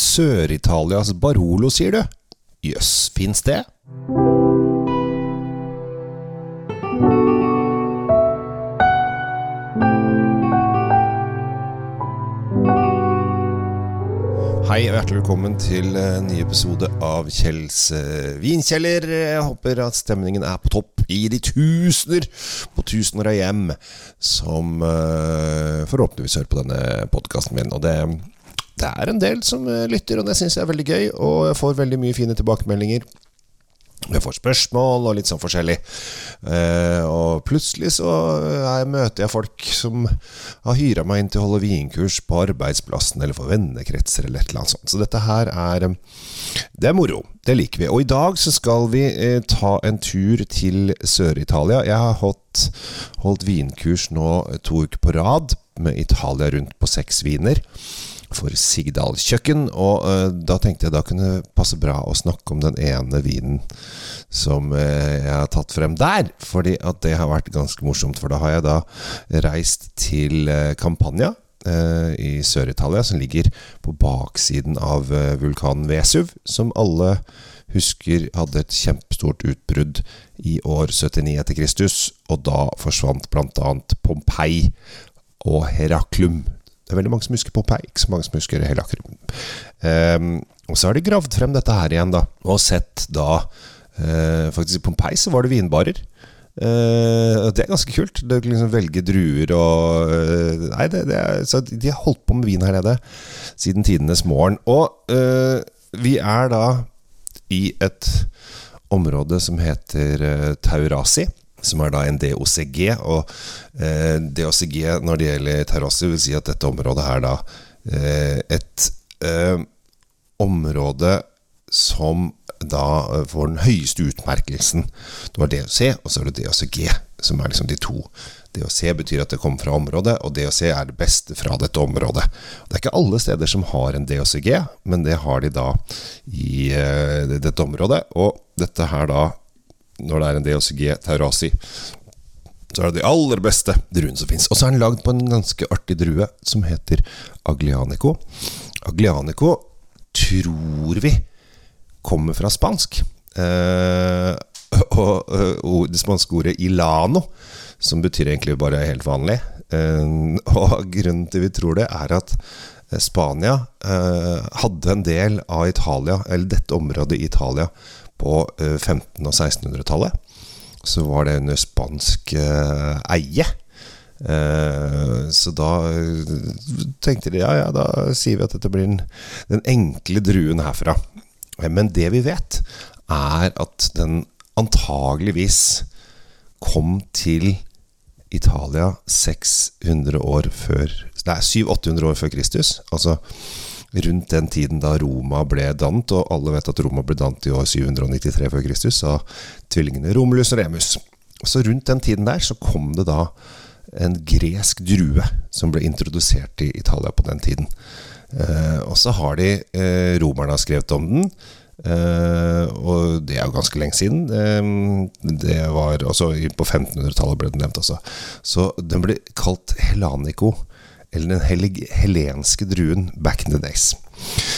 Sør-Italias Barolo, sier du? Jøss, yes, fins det? Hei og hjertelig velkommen til en ny episode av Kjells uh, vinkjeller. Jeg håper at stemningen er på topp i de tusener på tusener av hjem som uh, forhåpentligvis hører på denne podkasten min. Og det, det, er en del som uh, lytter, og det syns jeg er veldig gøy. Og jeg får veldig mye fine tilbakemeldinger. Jeg får spørsmål og litt sånn forskjellig. Eh, og plutselig så jeg, møter jeg folk som har hyra meg inn til å holde vinkurs på arbeidsplassen eller for vennekretser eller et eller annet sånt. Så dette her er Det er moro. Det liker vi. Og i dag så skal vi eh, ta en tur til Sør-Italia. Jeg har holdt, holdt vinkurs nå to uker på rad med Italia rundt på seks viner for Sigdal kjøkken. Og uh, da tenkte jeg da kunne passe bra å snakke om den ene vinen som uh, jeg har tatt frem der. Fordi at det har vært ganske morsomt. For da har jeg da reist til uh, Campania. I Sør-Italia, som ligger på baksiden av vulkanen Vesuv, som alle husker hadde et kjempestort utbrudd i år 79 etter Kristus, og da forsvant bl.a. Pompeii og Heraklum det er veldig mange som husker Popeye, ikke så mange som husker Helakrym. Um, ehm, og så har de gravd frem dette her igjen, da, og sett da uh, Faktisk i Pompeii så var det vinbarer. Uh, det er ganske kult. Det liksom velge druer og uh, Nei, det, det er, så de har holdt på med vin her nede siden tidenes morgen. Og vi er da i et område som heter Taurasi som er da en DOCG. Og eh, DOCG når det gjelder terrasser, vil si at dette området er da eh, et eh, område som da får den høyeste utmerkelsen. Du har DOC, og så har du DOCG, som er liksom de to. DOC betyr at det kommer fra området, og DOC er det beste fra dette området. Det er ikke alle steder som har en DOCG, men det har de da i uh, dette området. Og dette her da når det er en DOCG Taurasi, så er det de aller beste druene som fins. Og så er den lagd på en ganske artig drue som heter Aglianico. Aglianico tror vi kommer fra spansk. Eh, og, og det spanske ordet ilano, som betyr egentlig bare helt vanlig. Eh, og grunnen til vi tror det, er at Spania eh, hadde en del av Italia, eller dette området i Italia, på 1500- eh, og 1600-tallet. Så var det under spansk eh, eie. Eh, så da tenkte de ja, ja, da sier vi at dette blir den, den enkle druen herfra. Men det vi vet, er at den antageligvis kom til Italia 600 år før Nei, 700-800 år før Kristus. Altså rundt den tiden da Roma ble dannet, og alle vet at Roma ble dannet i år 793 før Kristus av tvillingene Romulus og Remus. Så rundt den tiden der så kom det da en gresk drue som ble introdusert i Italia på den tiden. Eh, og så har de eh, romerne skrevet om den. Uh, og det er jo ganske lenge siden. Um, det var altså På 1500-tallet ble den nevnt. Også. Så den ble kalt Helanico eller den hel helenske druen back in the days.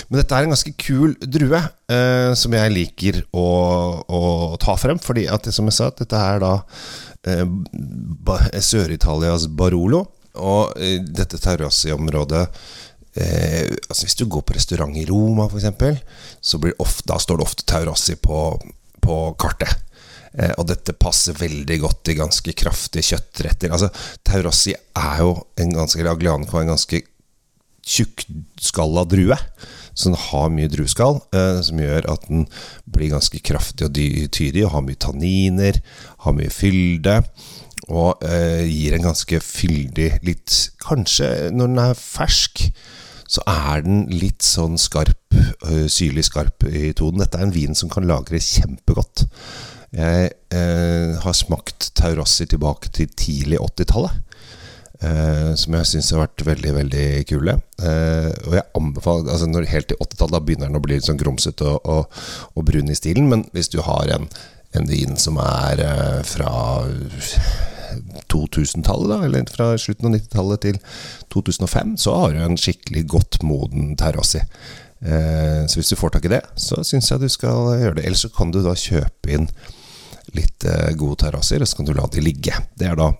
Men dette er en ganske kul drue eh, som jeg liker å, å, ta frem. Fordi at, som jeg sa, dette er da eh, Sør-Italias Barolo. Og eh, dette terrasseområdet eh, altså Hvis du går på restaurant i Roma, f.eks., så da står det ofte Taurassi på, på kartet. Eh, og dette passer veldig godt i ganske kraftige kjøttretter. Altså, Taurassi er jo en ganske Aglianico en ganske tjukkskalla drue. Så den har mye drueskall, eh, som gjør at den blir ganske kraftig og tydig. Og har mye tanniner, har mye fylde. Og eh, gir en ganske fyldig litt Kanskje når den er fersk, så er den litt sånn skarp, øh, syrlig skarp i tonen. Dette er en vin som kan lagres kjempegodt. Jeg eh, har smakt Taurassi tilbake til tidlig 80-tallet. Eh, som jeg syns har vært veldig veldig kule. Eh, og jeg anbefaler altså når Helt til 80-tallet Da begynner den å bli litt sånn grumsete og, og, og, brun i stilen. Men hvis du har en, en vin som er eh, fra 2000-tallet, da, eller fra slutten av 90-tallet til 2005, så har du en skikkelig godt moden Terrassi. Eh, så hvis du får tak i det, så syns jeg du skal gjøre det. Ellers så kan du da kjøpe inn litt eh, gode terrasser, så kan du la de ligge. Det er da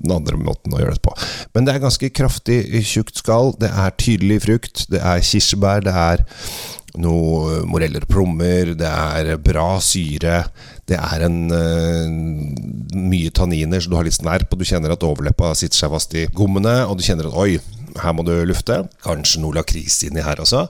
den andre måten å gjøre det på. Men det er ganske kraftig tjukt skall. Det er tydelig frukt. Det er kirsebær. Det er noe moreller og plommer. Det er bra syre. Det er en uh, mye tanniner, så du har litt snerp, og du kjenner at overleppa sitter seg fast i gommene, og du kjenner at oi, her må du lufte. Kanskje noe lakris inni her også.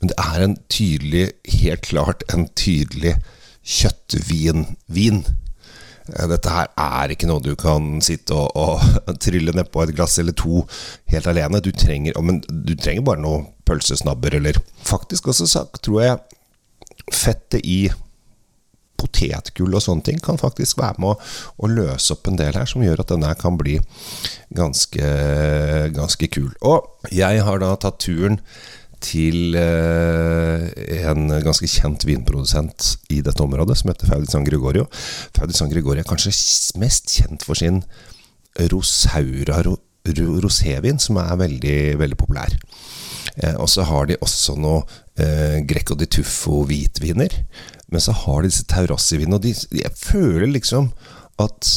Men det er en tydelig, helt klart en tydelig kjøttvin-vin. Eh, dette her er ikke noe du kan sitte og, og trylle nedpå et glass eller to helt alene. Du trenger, du trenger bare noe pølsesnabber, eller Faktisk også sagt, tror jeg fettet i potetgull og sånne ting kan faktisk være med å, å, løse opp en del her, som gjør at denne kan bli ganske, ganske kul. Og jeg har da tatt turen til eh, en ganske kjent vinprodusent i dette området, som heter Faudi San Gregorio. Faudi San Gregorio er kanskje mest kjent for sin Rosaura rosévin, som er veldig, veldig populær. Eh, og så har de også noe eh, Greco di Tuffo hvitviner. Men så har de disse Taurassi-vinene, og de, jeg føler liksom at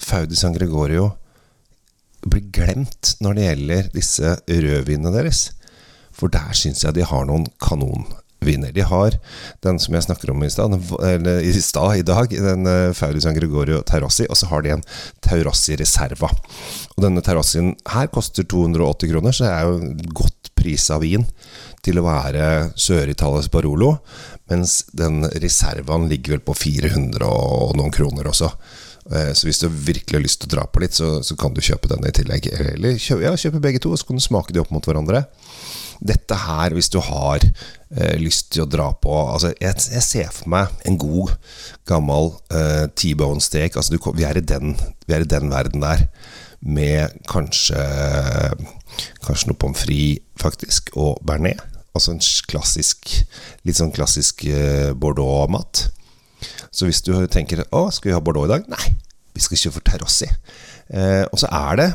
Faudi San Gregorio blir glemt når det gjelder disse rødvinene deres. For der syns jeg de har noen kanonvinner. De har den som jeg snakker om i stad, i i dag, den uh, Fauri San Gregorio Terrassi, og så har de en Taurassi Reserva. Og denne Terrassien her koster 280 kroner, så det er jo godt prisa vin til å være Sør-Italias Barolo, mens den Reservaen ligger vel på 400 og noen kroner også. Eh, så hvis du virkelig har lyst til å dra på litt, så, så kan du kjøpe denne i tillegg. Eller kjøpe, ja, kjøpe begge to, og så kan du smake de opp mot hverandre dette her, hvis du har eh, lyst til å dra på altså jeg, jeg, ser for meg en god, gammel eh, T-bone steak. Altså du, vi, er den, vi, er i den, verden der. Med kanskje Kanskje noe pommes frites, faktisk, og bearnés. Altså en klassisk Litt sånn klassisk eh, Bordeaux-mat. Så hvis du tenker Å, skal vi ha Bordeaux i dag? Nei, vi skal kjøre for Terrossi. Eh, og så er det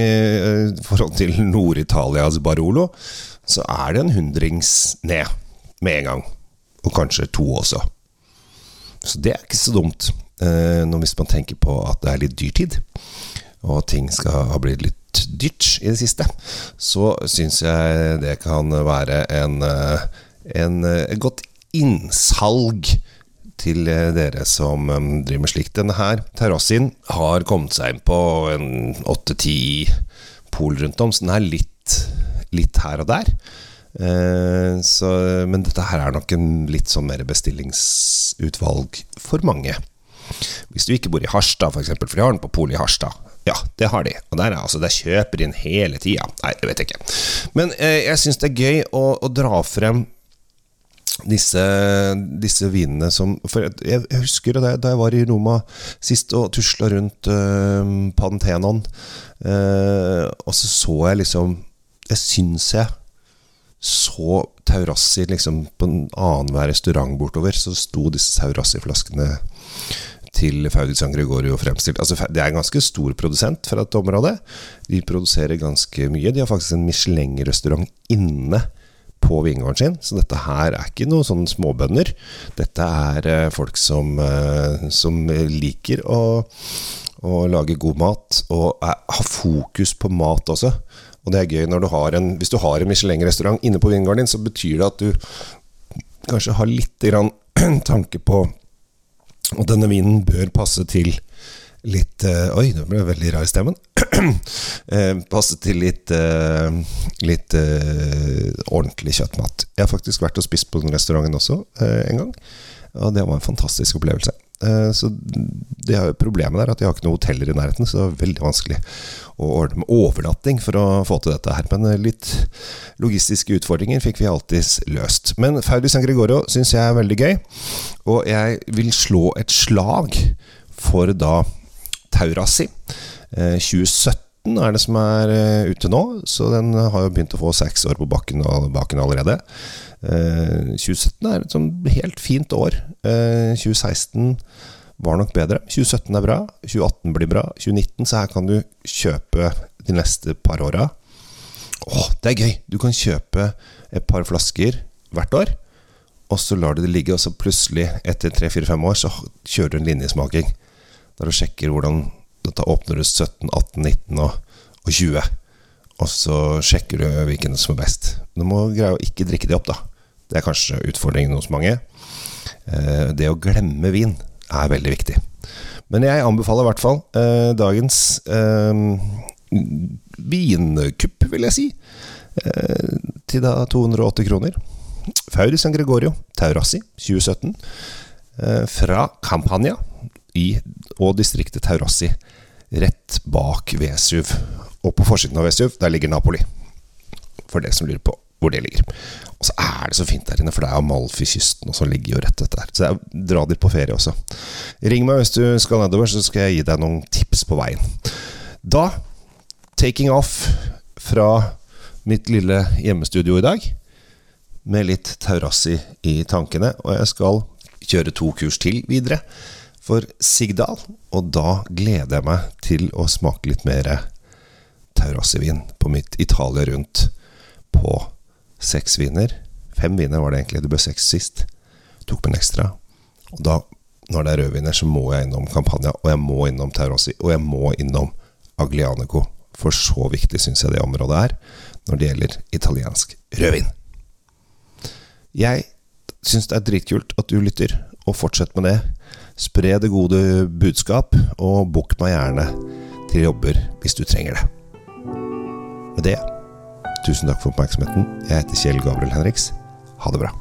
i eh, forhold til Nord-Italias Barolo, så er det en hundrings ned med en gang. Og kanskje to også. Så det er ikke så dumt, eh, hvis man tenker på at det er litt dyrtid, og ting skal ha blitt litt dyrt i det siste. Så syns jeg det kan være en, en, en, godt innsalg til dere som driver med slikt. Denne her terrassien har kommet seg inn på en åtte-ti pol rundt om, så den er litt litt her og der. Eh, så, men dette her er nok en litt sånn mer bestillingsutvalg for mange. Hvis du ikke bor i Harstad, f.eks., for, eksempel, for de har den på polet i Harstad. Ja, det har de. Og der, er, altså, der kjøper de inn hele tida. Nei, det vet jeg ikke. Men eh, jeg syns det er gøy å, å dra frem disse, disse, vinene som jeg, jeg husker da jeg, da jeg, var i Roma sist og tusla rundt uh, Panthenon, uh, og så så jeg liksom jeg syns jeg så Taurassi liksom på en annenhver restaurant bortover, så sto disse Taurassi-flaskene til Faudi San Gregorio fremstilt. Altså, det er en ganske stor produsent fra dette området. De produserer ganske mye. De har faktisk en Michelin-restaurant inne på vingården sin, så dette her er ikke noen sånne småbønder. Dette er uh, folk som, uh, som liker å, å, lage god mat, og har fokus på mat også. Og det er gøy når du har en Hvis du har en Michelin-restaurant inne på vingården din, så betyr det at du kanskje har litt grann tanke på Og denne vinen bør passe til litt uh, Oi, nå ble veldig rar i stemmen. passet passe til litt uh, Litt ordentlig kjøttmat. Jeg har faktisk vært og spist på den restauranten også en gang. Og det var en fantastisk opplevelse. Eh, så det er Problemet er at jeg har ikke noen hoteller i nærheten, så det er veldig vanskelig å ordne med overnatting for å få til dette her. Men eh, litt logistiske utfordringer fikk vi alltids løst. Men Faudi San Gregorio syns jeg er veldig gøy, og jeg vil slå et slag for da Taurasi. 2017 eh, er det som er ute nå, så den har jo begynt å få seks år på bakken, bakken allerede. 2017 eh, er et sånn helt fint år. 2016 eh, var nok bedre. 2017 er bra. 2018 blir bra. 2019, så her kan du kjøpe de neste par åra. Å, det er gøy! Du kan kjøpe et par flasker hvert år. Og så lar du det ligge, og så plutselig, etter tre-fire-fem år, så kjører du en linjesmaking. Der du sjekker hvordan Da åpner du 17, 18, 19 og, og 20. Og så sjekker du hvilken som er best. Du må greie å ikke drikke de opp, da. Det er kanskje utfordringen hos mange. Eh, det å glemme vin er veldig viktig. Men jeg anbefaler i hvert fall eh, dagens eh, vinkupp, vil jeg si. Eh, til da 280 kroner. Fauri San Gregorio Taurassi 2017. Eh, fra Campania i, og distriktet Taurassi rett bak Vesuv. Og på forsiden av Vesuv, der ligger Napoli. For det som lurer på hvor det ligger. Og så er det så fint der inne, for det er Amalfi-kysten, og så ligger jo rett etter der. Så jeg dra dit på ferie også. Ring meg hvis du skal nedover, så skal jeg gi deg noen tips på veien. Da, taking off fra mitt lille hjemmestudio i dag, med litt Taurassi i tankene, og jeg skal kjøre to kurs til videre for Sigdal. Og da gleder jeg meg til å smake litt mer Taurassi-vin på mitt Italia rundt på seks viner. Fem viner var det egentlig, det ble seks sist. Tok med en ekstra. Og da, når det er rødviner, så må jeg innom Campania, og jeg må innom Taurasi, og jeg må innom Aglianico. For så viktig syns jeg det området er når det gjelder italiensk rødvin. Jeg syns det er dritkult at du lytter, og fortsett med det. Spre det gode budskap, og book meg gjerne til jobber hvis du trenger det. Med det Tusen takk for oppmerksomheten. Jeg heter Kjell Gabriel Henriks. Ha det bra.